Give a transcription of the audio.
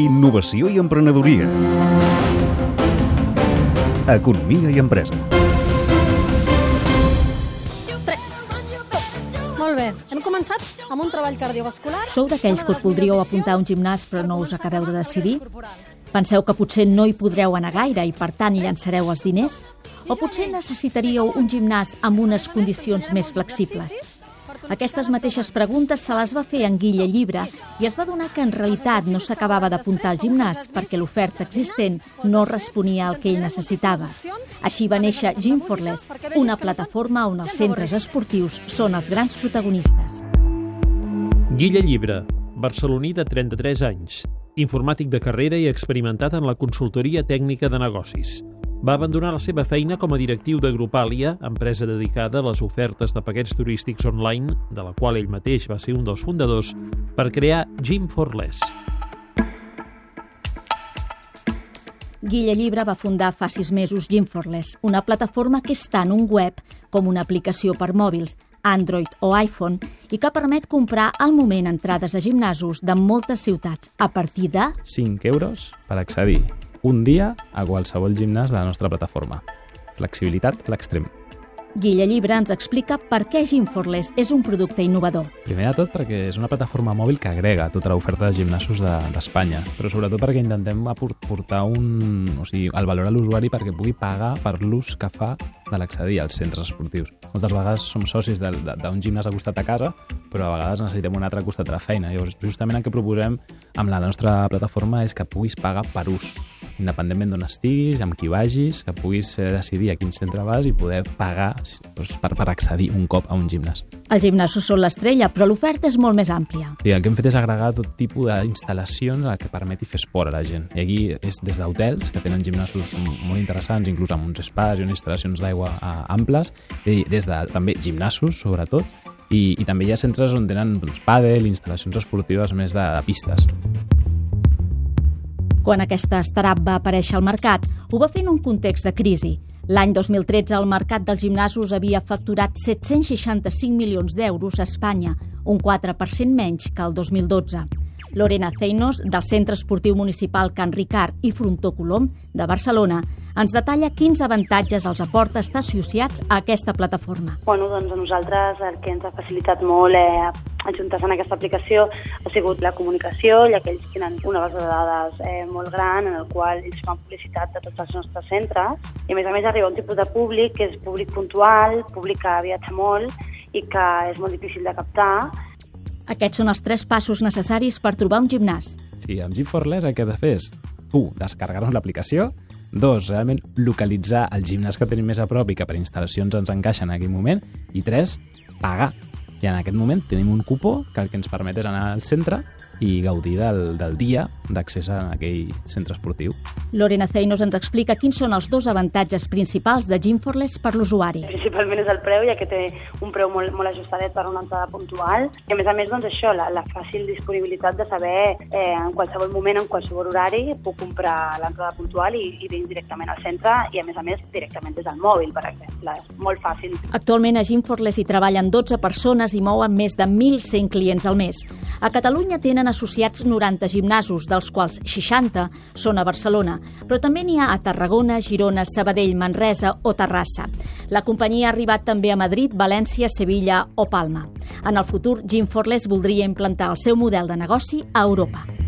Innovació i emprenedoria. Economia i empresa. Molt bé, hem començat amb un treball cardiovascular. Sou d'aquells que us voldríeu apuntar a un gimnàs però no us acabeu de decidir? Penseu que potser no hi podreu anar gaire i per tant hi llançareu els diners? O potser necessitaríeu un gimnàs amb unes condicions més flexibles? Aquestes mateixes preguntes se les va fer en Guilla Llibre i es va donar que en realitat no s'acabava d'apuntar al gimnàs perquè l'oferta existent no responia al que ell necessitava. Així va néixer Gym for Less, una plataforma on els centres esportius són els grans protagonistes. Guilla Llibre, barceloní de 33 anys, informàtic de carrera i experimentat en la consultoria tècnica de negocis. Va abandonar la seva feina com a directiu de Grupàlia, empresa dedicada a les ofertes de paquets turístics online, de la qual ell mateix va ser un dels fundadors, per crear Gym for Less. Guilla Llibre va fundar fa sis mesos Gym for Less, una plataforma que és tant un web com una aplicació per mòbils, Android o iPhone, i que permet comprar al moment entrades a gimnasos de moltes ciutats a partir de 5 euros per accedir un dia a qualsevol gimnàs de la nostra plataforma. Flexibilitat a l'extrem. Guilla Llibre ens explica per què Gymforless és un producte innovador. Primer de tot perquè és una plataforma mòbil que agrega tota l'oferta de gimnasos d'Espanya, de, però sobretot perquè intentem aportar un, o sigui, el valor a l'usuari perquè pugui pagar per l'ús que fa de l'accedir als centres esportius. Moltes vegades som socis d'un gimnàs a costat a casa, però a vegades necessitem un altre costat a la feina. Llavors, justament el que proposem amb la nostra plataforma és que puguis pagar per ús independentment d'on estiguis, amb qui vagis, que puguis eh, decidir a quin centre vas i poder pagar doncs, per, per accedir un cop a un gimnàs. Els gimnasos són l'estrella, però l'oferta és molt més àmplia. Sí, el que hem fet és agregar tot tipus d'instal·lacions que permeti fer esport a la gent. I aquí és des d'hotels, que tenen gimnasos molt interessants, inclús amb uns espais i unes instal·lacions d'aigua eh, amples, i des de també gimnasos, sobretot, i, i també hi ha centres on tenen doncs, pàdel, instal·lacions esportives més de, de pistes. Quan aquesta startup va aparèixer al mercat, ho va fer en un context de crisi. L'any 2013 el mercat dels gimnasos havia facturat 765 milions d'euros a Espanya, un 4% menys que el 2012. Lorena Zeinos, del Centre Esportiu Municipal Can Ricard i Frontó Colom, de Barcelona, ens detalla quins avantatges els aporta estar associats a aquesta plataforma. Bueno, doncs a nosaltres el que ens ha facilitat molt eh, ajuntar-se en aquesta aplicació ha sigut la comunicació, ja que ells tenen una base de dades eh, molt gran en el qual ells fan publicitat de tots els nostres centres i a més a més arriba un tipus de públic que és públic puntual, públic que viatja molt i que és molt difícil de captar aquests són els tres passos necessaris per trobar un gimnàs. Sí, amb G4Less el que has de fer és, u, descarregar-nos l'aplicació, dos, realment localitzar el gimnàs que tenim més a prop i que per instal·lacions ens encaixa en aquell moment, i tres, pagar. I en aquest moment tenim un cupó que el que ens permet és anar al centre i gaudir del, del dia d'accés a aquell centre esportiu. Lorena Zeinos ens explica quins són els dos avantatges principals de Gymforless per l'usuari. Principalment és el preu, ja que té un preu molt, molt ajustadet per una entrada puntual. I a més a més, doncs això, la, la fàcil disponibilitat de saber eh, en qualsevol moment, en qualsevol horari, puc comprar l'entrada puntual i, i venir directament al centre i a més a més directament des del mòbil, per exemple. És molt fàcil. Actualment a Gymforless hi treballen 12 persones i mouen més de 1.100 clients al mes. A Catalunya tenen associats 90 gimnasos, dels quals 60 són a Barcelona, però també n'hi ha a Tarragona, Girona, Sabadell, Manresa o Terrassa. La companyia ha arribat també a Madrid, València, Sevilla o Palma. En el futur, Jim Forless voldria implantar el seu model de negoci a Europa.